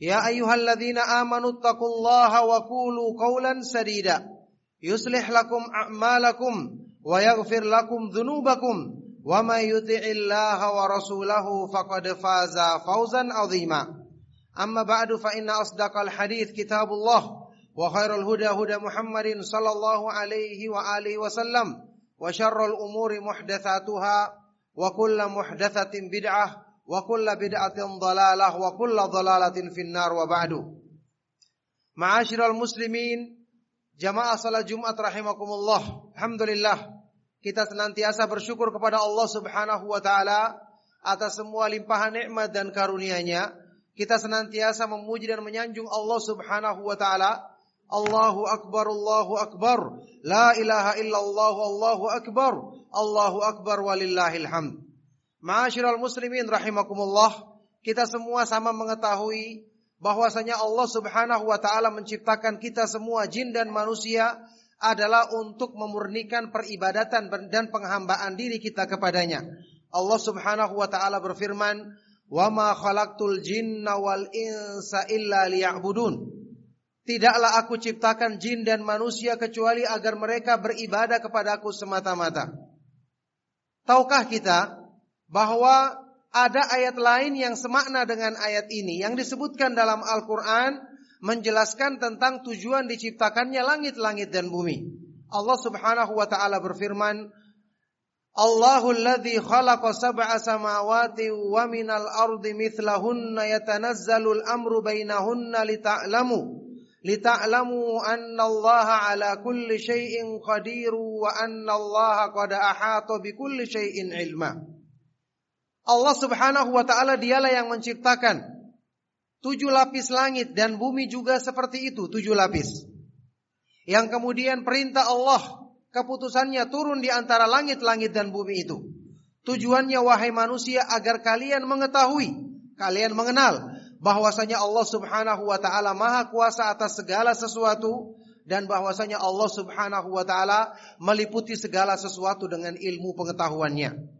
يا أيها الذين آمنوا اتقوا الله وقولوا قولا سديدا. يصلح لكم أعمالكم ويغفر لكم ذنوبكم. ومن يطع الله ورسوله فقد فاز فوزا عظيما. أما بعد فإن أصدق الحديث كتاب الله وخير الهدى هدى محمد صلى الله عليه وآله وسلم وشر الأمور محدثاتها وكل محدثة بدعة wa kulla bid'atin dhalalah wa kulla dhalalatin finnar wa ba'du. Ma'asyiral muslimin, jamaah salat Jumat rahimakumullah. Alhamdulillah kita senantiasa bersyukur kepada Allah Subhanahu wa taala atas semua limpahan nikmat dan karunia-Nya. Kita senantiasa memuji dan menyanjung Allah Subhanahu wa taala. Allahu akbar Allahu akbar. La ilaha illallah Allahu akbar. Allahu akbar walillahil hamd. Ma'asyiral muslimin rahimakumullah, kita semua sama mengetahui bahwasanya Allah Subhanahu wa taala menciptakan kita semua jin dan manusia adalah untuk memurnikan peribadatan dan penghambaan diri kita kepadanya. Allah Subhanahu wa taala berfirman, "Wa ma khalaqtul jinna wal insa illa liya'budun." Tidaklah aku ciptakan jin dan manusia kecuali agar mereka beribadah kepadaku semata-mata. Tahukah kita bahwa ada ayat lain yang semakna dengan ayat ini yang disebutkan dalam Al-Qur'an menjelaskan tentang tujuan diciptakannya langit-langit dan bumi. Allah Subhanahu wa taala berfirman, Allahul ladzi khalaqa sab'a samawati wa minal ardi mithlahunna yatanazzalu al-amru bainahunna lita'lamu lita'lamu anna Allah ala kulli syai'in qadir wa anna Allah qad ahata bi kulli syai'in ilma. Allah Subhanahu wa taala dialah yang menciptakan tujuh lapis langit dan bumi juga seperti itu, tujuh lapis. Yang kemudian perintah Allah, keputusannya turun di antara langit-langit dan bumi itu. Tujuannya wahai manusia agar kalian mengetahui, kalian mengenal bahwasanya Allah Subhanahu wa taala Maha kuasa atas segala sesuatu dan bahwasanya Allah Subhanahu wa taala meliputi segala sesuatu dengan ilmu pengetahuannya.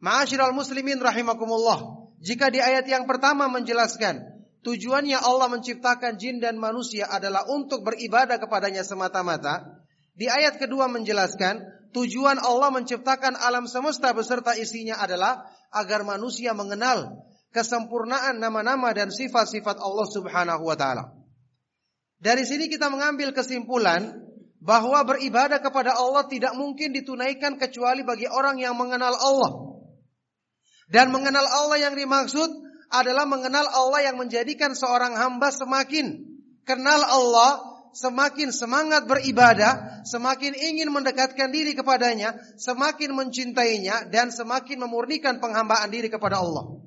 Ma'asyiral muslimin rahimakumullah. Jika di ayat yang pertama menjelaskan tujuannya Allah menciptakan jin dan manusia adalah untuk beribadah kepadanya semata-mata, di ayat kedua menjelaskan tujuan Allah menciptakan alam semesta beserta isinya adalah agar manusia mengenal kesempurnaan nama-nama dan sifat-sifat Allah Subhanahu wa taala. Dari sini kita mengambil kesimpulan bahwa beribadah kepada Allah tidak mungkin ditunaikan kecuali bagi orang yang mengenal Allah. Dan mengenal Allah yang dimaksud adalah mengenal Allah yang menjadikan seorang hamba semakin kenal Allah, semakin semangat beribadah, semakin ingin mendekatkan diri kepadanya, semakin mencintainya dan semakin memurnikan penghambaan diri kepada Allah.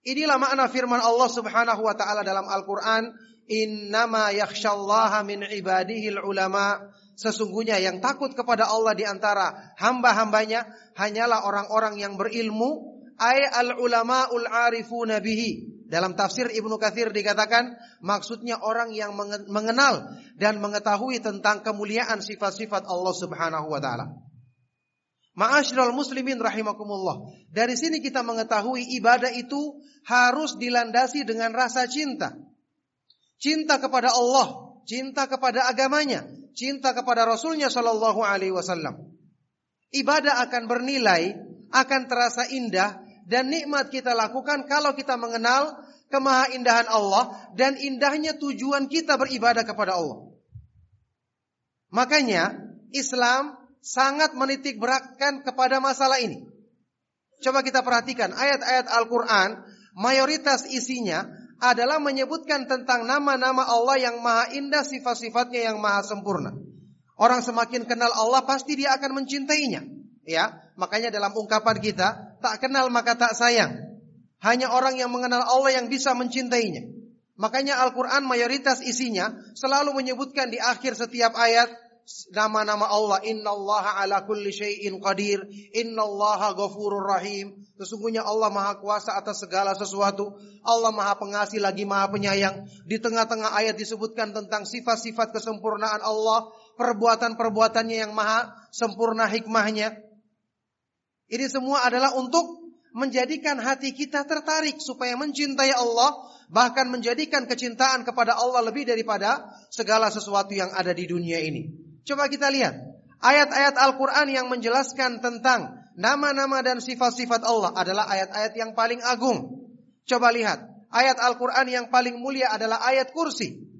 Inilah makna firman Allah Subhanahu wa taala dalam Al-Qur'an, "Innama yakhsyallaha min ibadihil ulama." Sesungguhnya yang takut kepada Allah di antara hamba-hambanya hanyalah orang-orang yang berilmu ay al ulama ul arifuna bihi. Dalam tafsir Ibnu Katsir dikatakan maksudnya orang yang mengenal dan mengetahui tentang kemuliaan sifat-sifat Allah Subhanahu wa taala. Ma'asyiral muslimin rahimakumullah. Dari sini kita mengetahui ibadah itu harus dilandasi dengan rasa cinta. Cinta kepada Allah, cinta kepada agamanya, cinta kepada Rasulnya Shallallahu Alaihi Wasallam. Ibadah akan bernilai, akan terasa indah dan nikmat kita lakukan kalau kita mengenal kemahaindahan Allah dan indahnya tujuan kita beribadah kepada Allah. Makanya Islam sangat menitik beratkan kepada masalah ini. Coba kita perhatikan ayat-ayat Al-Quran, mayoritas isinya adalah menyebutkan tentang nama-nama Allah yang maha indah, sifat-sifatnya yang maha sempurna. Orang semakin kenal Allah pasti dia akan mencintainya. Ya, makanya dalam ungkapan kita, tak kenal maka tak sayang. Hanya orang yang mengenal Allah yang bisa mencintainya. Makanya Al-Quran mayoritas isinya selalu menyebutkan di akhir setiap ayat nama-nama Allah. Inna Allah ala kulli syai'in qadir. Inna Allah ghafurur rahim. Sesungguhnya Allah maha kuasa atas segala sesuatu. Allah maha pengasih lagi maha penyayang. Di tengah-tengah ayat disebutkan tentang sifat-sifat kesempurnaan Allah. Perbuatan-perbuatannya yang maha sempurna hikmahnya. Ini semua adalah untuk menjadikan hati kita tertarik supaya mencintai Allah bahkan menjadikan kecintaan kepada Allah lebih daripada segala sesuatu yang ada di dunia ini. Coba kita lihat ayat-ayat Al-Qur'an yang menjelaskan tentang nama-nama dan sifat-sifat Allah adalah ayat-ayat yang paling agung. Coba lihat, ayat Al-Qur'an yang paling mulia adalah ayat kursi.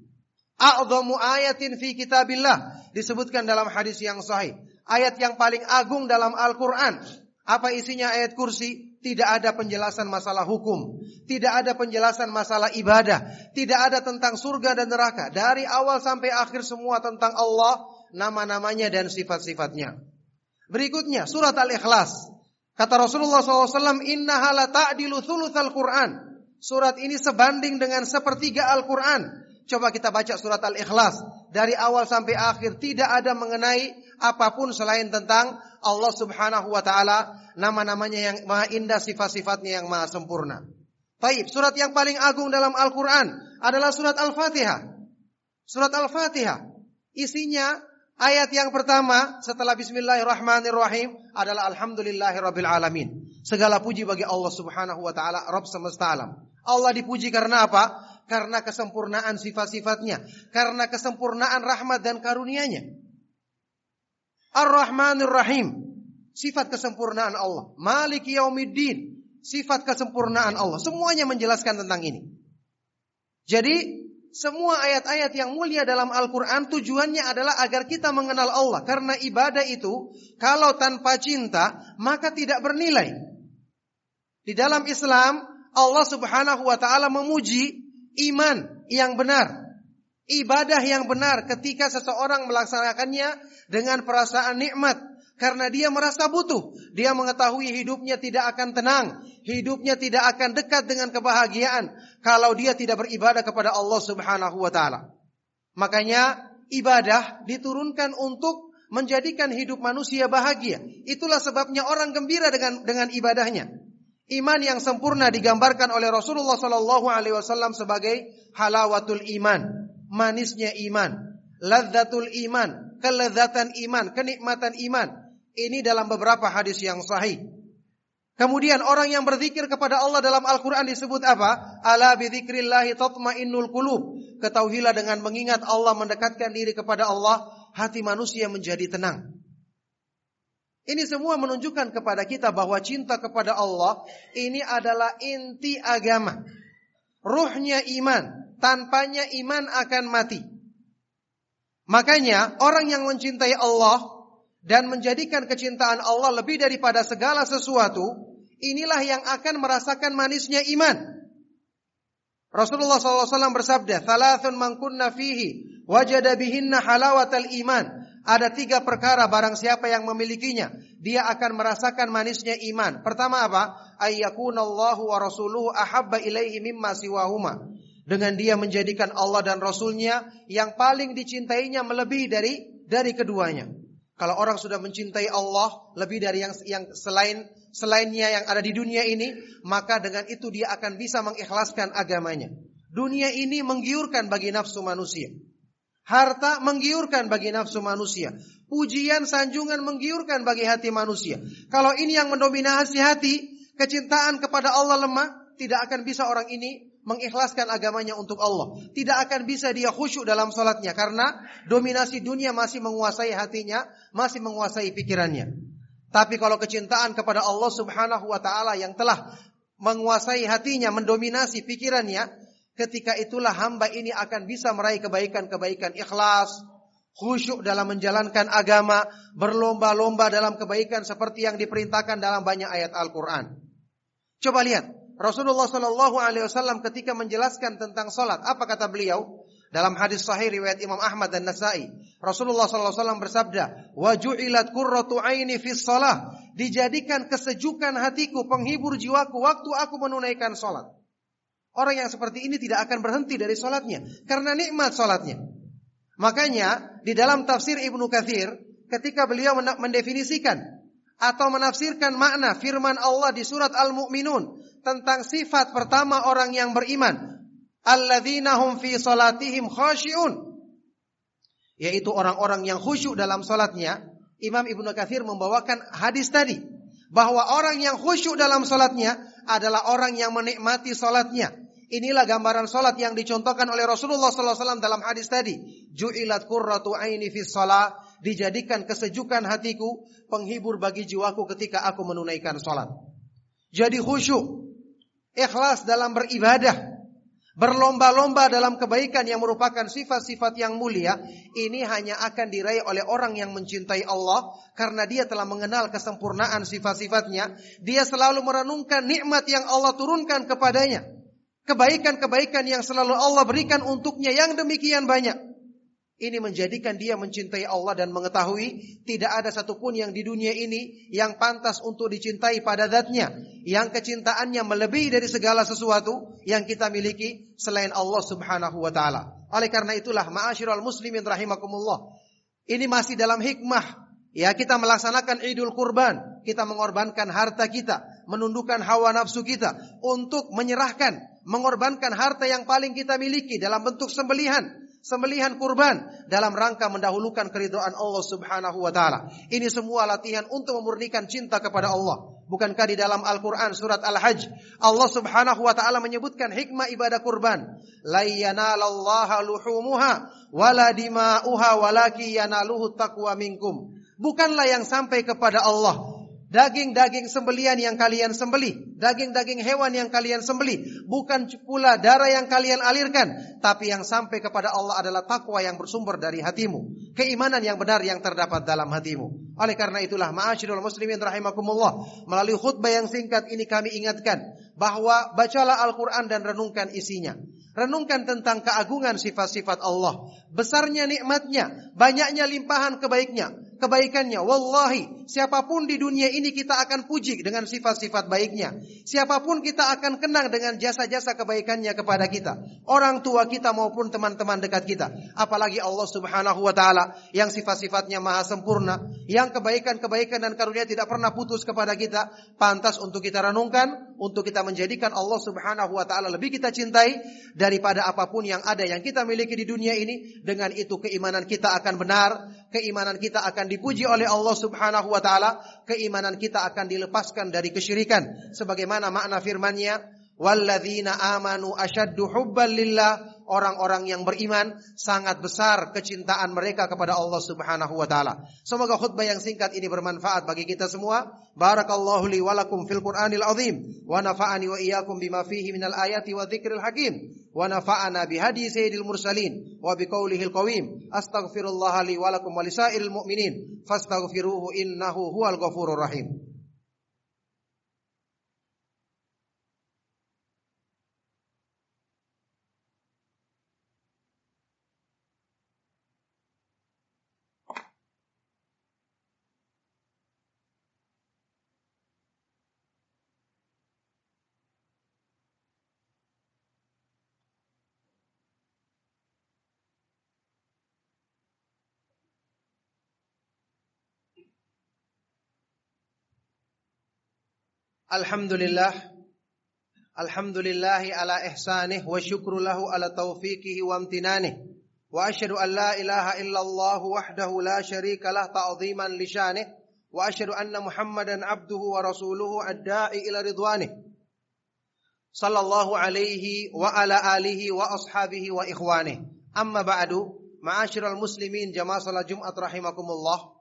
A'dhamu ayatin fi kitabillah disebutkan dalam hadis yang sahih. Ayat yang paling agung dalam Al-Qur'an. Apa isinya ayat kursi? Tidak ada penjelasan masalah hukum, tidak ada penjelasan masalah ibadah, tidak ada tentang surga dan neraka. Dari awal sampai akhir semua tentang Allah, nama-namanya dan sifat-sifatnya. Berikutnya surat Al-Ikhlas. Kata Rasulullah SAW, Inna hala ta'dilu Qur'an. Surat ini sebanding dengan sepertiga Al-Quran. Coba kita baca surat Al-Ikhlas. Dari awal sampai akhir tidak ada mengenai apa pun selain tentang Allah subhanahu wa ta'ala nama-namanya yang maha indah, sifat-sifatnya yang maha sempurna. Taib, surat yang paling agung dalam Al-Quran adalah surat Al-Fatihah. Surat Al-Fatihah. Isinya ayat yang pertama setelah Bismillahirrahmanirrahim adalah Alhamdulillahirabbil alamin. Segala puji bagi Allah Subhanahu wa taala, Rabb semesta alam. Allah dipuji karena apa? Karena kesempurnaan sifat-sifatnya, karena kesempurnaan rahmat dan karunia-Nya. Ar-Rahmanir Rahim. Sifat kesempurnaan Allah. Malik yaumiddin. Sifat kesempurnaan Allah. Semuanya menjelaskan tentang ini. Jadi semua ayat-ayat yang mulia dalam Al-Quran tujuannya adalah agar kita mengenal Allah. Karena ibadah itu kalau tanpa cinta maka tidak bernilai. Di dalam Islam Allah subhanahu wa ta'ala memuji iman yang benar. Ibadah yang benar ketika seseorang melaksanakannya dengan perasaan nikmat karena dia merasa butuh. Dia mengetahui hidupnya tidak akan tenang, hidupnya tidak akan dekat dengan kebahagiaan kalau dia tidak beribadah kepada Allah Subhanahu wa taala. Makanya ibadah diturunkan untuk menjadikan hidup manusia bahagia. Itulah sebabnya orang gembira dengan dengan ibadahnya. Iman yang sempurna digambarkan oleh Rasulullah Sallallahu Alaihi Wasallam sebagai halawatul iman, manisnya iman, ladzatul iman, kelezatan iman, kenikmatan iman. Ini dalam beberapa hadis yang sahih. Kemudian orang yang berzikir kepada Allah dalam Al-Quran disebut apa? Ala bidzikrillahi tatmainnul qulub. Ketahuilah dengan mengingat Allah mendekatkan diri kepada Allah, hati manusia menjadi tenang. Ini semua menunjukkan kepada kita bahwa cinta kepada Allah ini adalah inti agama. Ruhnya iman, tanpanya iman akan mati. Makanya orang yang mencintai Allah dan menjadikan kecintaan Allah lebih daripada segala sesuatu, inilah yang akan merasakan manisnya iman. Rasulullah SAW bersabda, "Thalathun man kunna fihi wajada bihinna halawatal iman." Ada tiga perkara barang siapa yang memilikinya, dia akan merasakan manisnya iman. Pertama apa? Ayyakunallahu wa rasuluhu ahabba ilaihi mimma siwahuma. Dengan dia menjadikan Allah dan Rasulnya yang paling dicintainya melebihi dari dari keduanya. Kalau orang sudah mencintai Allah lebih dari yang yang selain selainnya yang ada di dunia ini, maka dengan itu dia akan bisa mengikhlaskan agamanya. Dunia ini menggiurkan bagi nafsu manusia. Harta menggiurkan bagi nafsu manusia. Pujian, sanjungan menggiurkan bagi hati manusia. Kalau ini yang mendominasi hati, kecintaan kepada Allah lemah, tidak akan bisa orang ini mengikhlaskan agamanya untuk Allah. Tidak akan bisa dia khusyuk dalam salatnya karena dominasi dunia masih menguasai hatinya, masih menguasai pikirannya. Tapi kalau kecintaan kepada Allah Subhanahu wa taala yang telah menguasai hatinya, mendominasi pikirannya, ketika itulah hamba ini akan bisa meraih kebaikan-kebaikan ikhlas, khusyuk dalam menjalankan agama, berlomba-lomba dalam kebaikan seperti yang diperintahkan dalam banyak ayat Al-Qur'an. Coba lihat, Rasulullah Shallallahu alaihi wasallam ketika menjelaskan tentang salat, apa kata beliau? Dalam hadis sahih riwayat Imam Ahmad dan Nasai, Rasulullah SAW bersabda, "Waju'ilat qurratu aini fis salah." Dijadikan kesejukan hatiku, penghibur jiwaku waktu aku menunaikan salat. Orang yang seperti ini tidak akan berhenti dari salatnya karena nikmat salatnya. Makanya di dalam tafsir Ibnu Katsir ketika beliau mendefinisikan atau menafsirkan makna firman Allah di surat Al-Mu'minun tentang sifat pertama orang yang beriman, alladzina hum fi salatihim khashi'un yaitu orang-orang yang khusyuk dalam salatnya Imam Ibnu Katsir membawakan hadis tadi bahwa orang yang khusyuk dalam salatnya adalah orang yang menikmati salatnya Inilah gambaran salat yang dicontohkan oleh Rasulullah SAW dalam hadis tadi. Ju'ilat qurratu aini fis salat. Dijadikan kesejukan hatiku, penghibur bagi jiwaku ketika aku menunaikan salat. Jadi khusyuk, ikhlas dalam beribadah, Berlomba-lomba dalam kebaikan yang merupakan sifat-sifat yang mulia, ini hanya akan diraih oleh orang yang mencintai Allah karena dia telah mengenal kesempurnaan sifat-sifatnya. Dia selalu merenungkan nikmat yang Allah turunkan kepadanya. Kebaikan-kebaikan yang selalu Allah berikan untuknya yang demikian banyak. Ini menjadikan dia mencintai Allah dan mengetahui tidak ada satupun yang di dunia ini yang pantas untuk dicintai pada zatnya. Yang kecintaannya melebihi dari segala sesuatu yang kita miliki selain Allah subhanahu wa ta'ala. Oleh karena itulah ma'asyiral muslimin rahimakumullah. Ini masih dalam hikmah. Ya kita melaksanakan idul kurban. Kita mengorbankan harta kita. Menundukkan hawa nafsu kita. Untuk menyerahkan. Mengorbankan harta yang paling kita miliki dalam bentuk sembelihan sembelihan kurban dalam rangka mendahulukan keridhaan Allah Subhanahu wa taala. Ini semua latihan untuk memurnikan cinta kepada Allah. Bukankah di dalam Al-Qur'an surat Al-Hajj Allah Subhanahu wa taala menyebutkan hikmah ibadah kurban, la luhumuha wala dima'uha walaki yanaluhu taqwa minkum. Bukanlah yang sampai kepada Allah daging-daging sembelian yang kalian sembeli, daging-daging hewan yang kalian sembeli, bukan pula darah yang kalian alirkan, tapi yang sampai kepada Allah adalah takwa yang bersumber dari hatimu, keimanan yang benar yang terdapat dalam hatimu. Oleh karena itulah ma'asyiral muslimin rahimakumullah, melalui khutbah yang singkat ini kami ingatkan bahwa bacalah Al-Qur'an dan renungkan isinya. Renungkan tentang keagungan sifat-sifat Allah, besarnya nikmatnya, banyaknya limpahan kebaiknya, kebaikannya. Wallahi, siapa pun di dunia ini kita akan puji dengan sifat-sifat baiknya. Siapa pun kita akan kenang dengan jasa-jasa kebaikannya kepada kita. Orang tua kita maupun teman-teman dekat kita. Apalagi Allah subhanahu wa ta'ala yang sifat-sifatnya maha sempurna. Yang kebaikan-kebaikan dan karunia tidak pernah putus kepada kita. Pantas untuk kita renungkan. Untuk kita menjadikan Allah subhanahu wa ta'ala lebih kita cintai. Daripada apa pun yang ada yang kita miliki di dunia ini. Dengan itu keimanan kita akan benar. Keimanan kita akan dipuji oleh Allah Subhanahu wa taala, keimanan kita akan dilepaskan dari kesyirikan sebagaimana makna firman-Nya, "Walladzina amanu asyaddu hubban lillah." Orang-orang yang beriman sangat besar kecintaan mereka kepada Allah Subhanahu wa taala. Semoga khutbah yang singkat ini bermanfaat bagi kita semua. Barakallahu li wa lakum fil Qur'anil azim wa nafa'ani wa iyyakum bima fihi minal ayati wa dzikril hakim wa nafa'ana bihadi sayyidil mursalin wa biqaulihil qawim. Astaghfirullah li wa lakum wa lisairil mu'minin fastaghfiruhu innahu huwal ghafurur rahim. Alhamdulillah. Alhamdulillahi ala ihsanih wa syukru lahu ala taufiqihi wa amtinanih. Wa asyhadu an la ilaha illallah wahdahu la syarika lah ta'ziman li syanih. Wa asyhadu anna Muhammadan abduhu wa rasuluhu ad-da'i ila ridwanih. Sallallahu alaihi wa ala alihi wa ashabihi wa ikhwanih. Amma ba'du. Ma'asyiral muslimin jamaah salat Jumat rahimakumullah.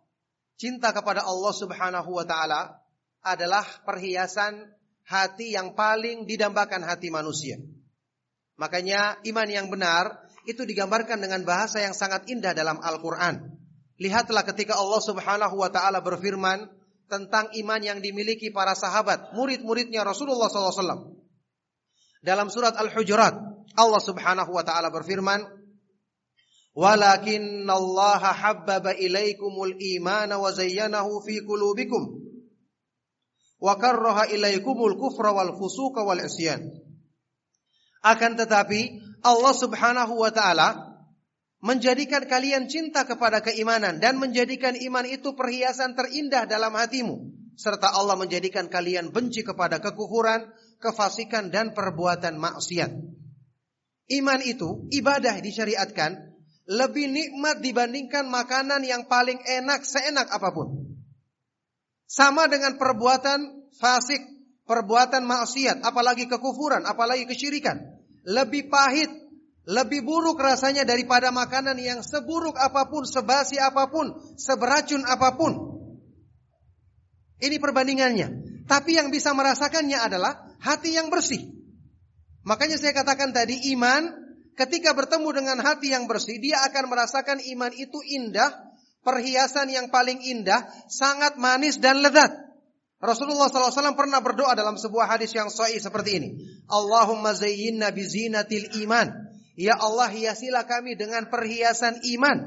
Cinta kepada Allah Subhanahu wa taala adalah perhiasan hati yang paling didambakan hati manusia. Makanya iman yang benar itu digambarkan dengan bahasa yang sangat indah dalam Al-Qur'an. Lihatlah ketika Allah Subhanahu wa taala berfirman tentang iman yang dimiliki para sahabat, murid-muridnya Rasulullah SAW. Dalam surat Al-Hujurat, Allah Subhanahu wa taala berfirman, "Walakin Allah habbaba ilaikumul imana wa zayyanahu fi qulubikum wa karraha ilaikumul kufra wal fusuqa wal isyan." Akan tetapi Allah Subhanahu wa taala menjadikan kalian cinta kepada keimanan dan menjadikan iman itu perhiasan terindah dalam hatimu serta Allah menjadikan kalian benci kepada kekufuran, kefasikan dan perbuatan maksiat. Iman itu ibadah disyariatkan lebih nikmat dibandingkan makanan yang paling enak seenak apa pun. Sama dengan perbuatan fasik, perbuatan maksiat, apalagi kekufuran, apalagi kesyirikan. Lebih pahit lebih buruk rasanya daripada makanan yang seburuk apa pun, sebasi apa pun, seberacun apa pun. Ini perbandingannya. Tapi yang bisa merasakannya adalah hati yang bersih. Makanya saya katakan tadi iman ketika bertemu dengan hati yang bersih, dia akan merasakan iman itu indah, perhiasan yang paling indah, sangat manis dan lezat. Rasulullah SAW pernah berdoa dalam sebuah hadis yang sahih seperti ini. Allahumma zayyinna bizinatil iman. Ya Allah hiasilah kami dengan perhiasan iman.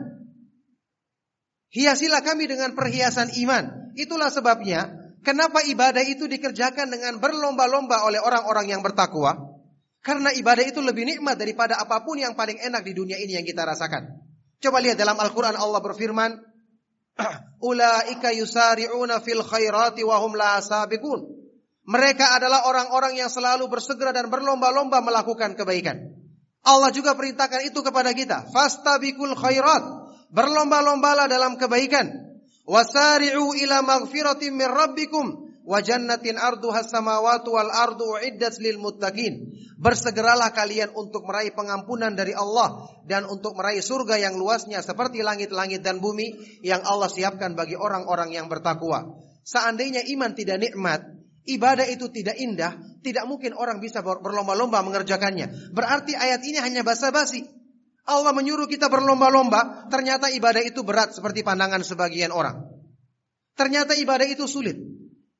Hiasilah kami dengan perhiasan iman. Itulah sebabnya kenapa ibadah itu dikerjakan dengan berlomba-lomba oleh orang-orang yang bertakwa. Karena ibadah itu lebih nikmat daripada apa pun yang paling enak di dunia ini yang kita rasakan. Coba lihat dalam Al-Quran Allah berfirman, Ulaika yusari'una fil khairati wa hum la sabiqun. Mereka adalah orang-orang yang selalu bersegera dan berlomba-lomba melakukan kebaikan. Allah juga perintahkan itu kepada kita. Fastabikul khairat. Berlomba-lombalah dalam kebaikan. Wasari'u ila maghfiratin min rabbikum. Wa jannatin arduha wal ardu uiddat lil muttaqin. Bersegeralah kalian untuk meraih pengampunan dari Allah dan untuk meraih surga yang luasnya seperti langit-langit dan bumi yang Allah siapkan bagi orang-orang yang bertakwa. Seandainya iman tidak nikmat, ibadah itu tidak indah, tidak mungkin orang bisa berlomba-lomba mengerjakannya. Berarti ayat ini hanya basa-basi. Allah menyuruh kita berlomba-lomba, ternyata ibadah itu berat seperti pandangan sebagian orang. Ternyata ibadah itu sulit.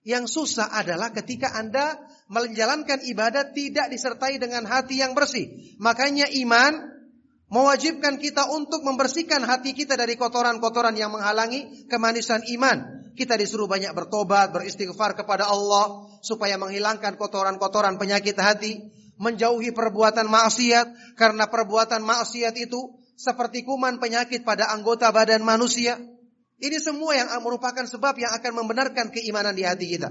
Yang susah adalah ketika Anda menjalankan ibadah tidak disertai dengan hati yang bersih. Makanya iman mewajibkan kita untuk membersihkan hati kita dari kotoran-kotoran yang menghalangi kemanisan iman. Kita disuruh banyak bertobat, beristighfar kepada Allah supaya menghilangkan kotoran-kotoran penyakit hati, menjauhi perbuatan maksiat karena perbuatan maksiat itu seperti kuman penyakit pada anggota badan manusia. Ini semua yang merupakan sebab yang akan membenarkan keimanan di hati kita.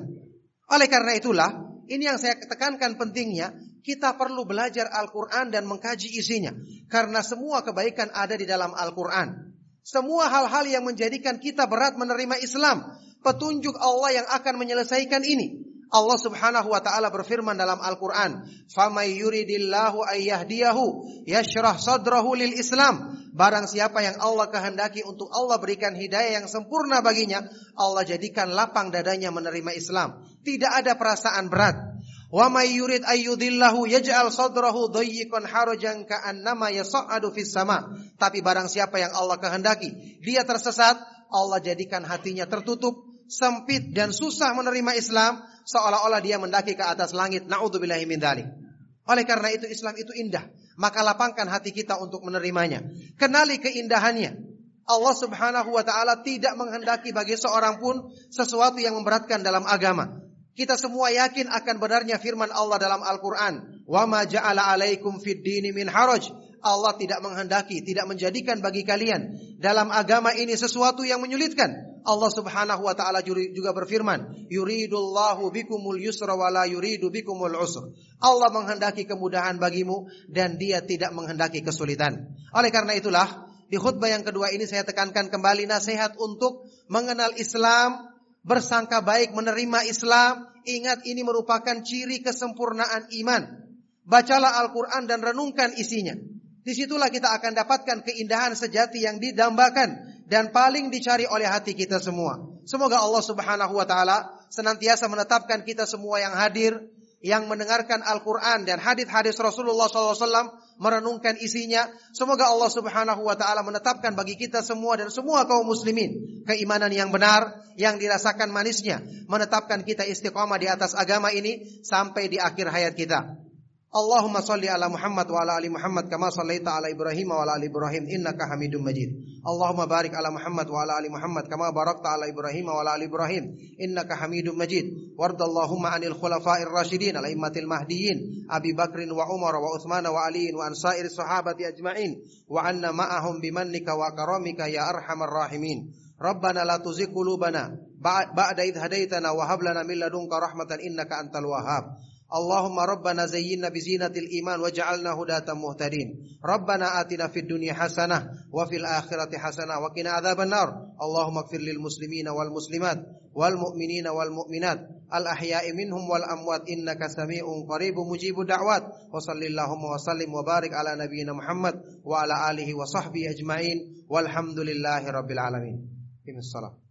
Oleh karena itulah, ini yang saya tekankan pentingnya, kita perlu belajar Al-Quran dan mengkaji isinya. Karena semua kebaikan ada di dalam Al-Quran. Semua hal-hal yang menjadikan kita berat menerima Islam. Petunjuk Allah yang akan menyelesaikan ini. Allah Subhanahu wa taala berfirman dalam Al-Qur'an, "Famay yuridillahu ayyahdiyahu yashrah sadrahu lil Islam." Barang siapa yang Allah kehendaki untuk Allah berikan hidayah yang sempurna baginya, Allah jadikan lapang dadanya menerima Islam. Tidak ada perasaan berat. Wa may yurid ayyudillahu yaj'al sadrahu dayyiqan harajan ka'annama yas'adu fis sama. Tapi barang siapa yang Allah kehendaki, dia tersesat, Allah jadikan hatinya tertutup, sempit dan susah menerima Islam, seolah-olah dia mendaki ke atas langit. Nauzubillahi min dzalik. Oleh karena itu Islam itu indah, maka lapangkan hati kita untuk menerimanya. Kenali keindahannya. Allah Subhanahu wa taala tidak menghendaki bagi seorang pun sesuatu yang memberatkan dalam agama. Kita semua yakin akan benarnya firman Allah dalam Al-Quran. Wa ma ja'ala alaikum fid dini min haraj. Allah tidak menghendaki, tidak menjadikan bagi kalian dalam agama ini sesuatu yang menyulitkan. Allah Subhanahu wa taala juga berfirman, "Yuridullahu bikumul yusra wa yuridu bikumul usr." Allah menghendaki kemudahan bagimu dan Dia tidak menghendaki kesulitan. Oleh karena itulah, di khutbah yang kedua ini saya tekankan kembali nasihat untuk mengenal Islam bersangka baik menerima Islam, ingat ini merupakan ciri kesempurnaan iman. Bacalah Al-Quran dan renungkan isinya. Di situlah kita akan dapatkan keindahan sejati yang didambakan dan paling dicari oleh hati kita semua. Semoga Allah Subhanahu wa taala senantiasa menetapkan kita semua yang hadir, yang mendengarkan Al-Quran dan hadis-hadis Rasulullah SAW merenungkan isinya. Semoga Allah Subhanahu Wa Taala menetapkan bagi kita semua dan semua kaum muslimin keimanan yang benar, yang dirasakan manisnya, menetapkan kita istiqomah di atas agama ini sampai di akhir hayat kita. Allahumma salli ala Muhammad wa ala ali Muhammad kama sallaita ala Ibrahim wa ala ali Ibrahim innaka Hamidum Majid. Allahumma barik ala Muhammad wa ala ali Muhammad kama barakta ala Ibrahim wa ala ali Ibrahim innaka Hamidum Majid. Wardallahumma anil khulafa'ir rasyidin al immatil mahdiyyin Abi Bakrin wa Umar wa Utsman wa Ali wa an sair sahabati ajma'in wa anna ma'ahum bimannika wa karamika ya arhamar rahimin. Rabbana la tuzigh qulubana ba'da idh hadaitana wa hab lana min ladunka rahmatan innaka antal wahhab. اللهم ربنا زينا بزينة الإيمان وجعلنا هداة مهتدين ربنا آتنا في الدنيا حسنة وفي الآخرة حسنة وقنا عذاب النار اللهم اغفر للمسلمين والمسلمات والمؤمنين والمؤمنات الأحياء منهم والأموات إنك سميع قريب مجيب دعوات وصل اللهم وسلم وبارك على نبينا محمد وعلى آله وصحبه أجمعين والحمد لله رب العالمين. الصلاة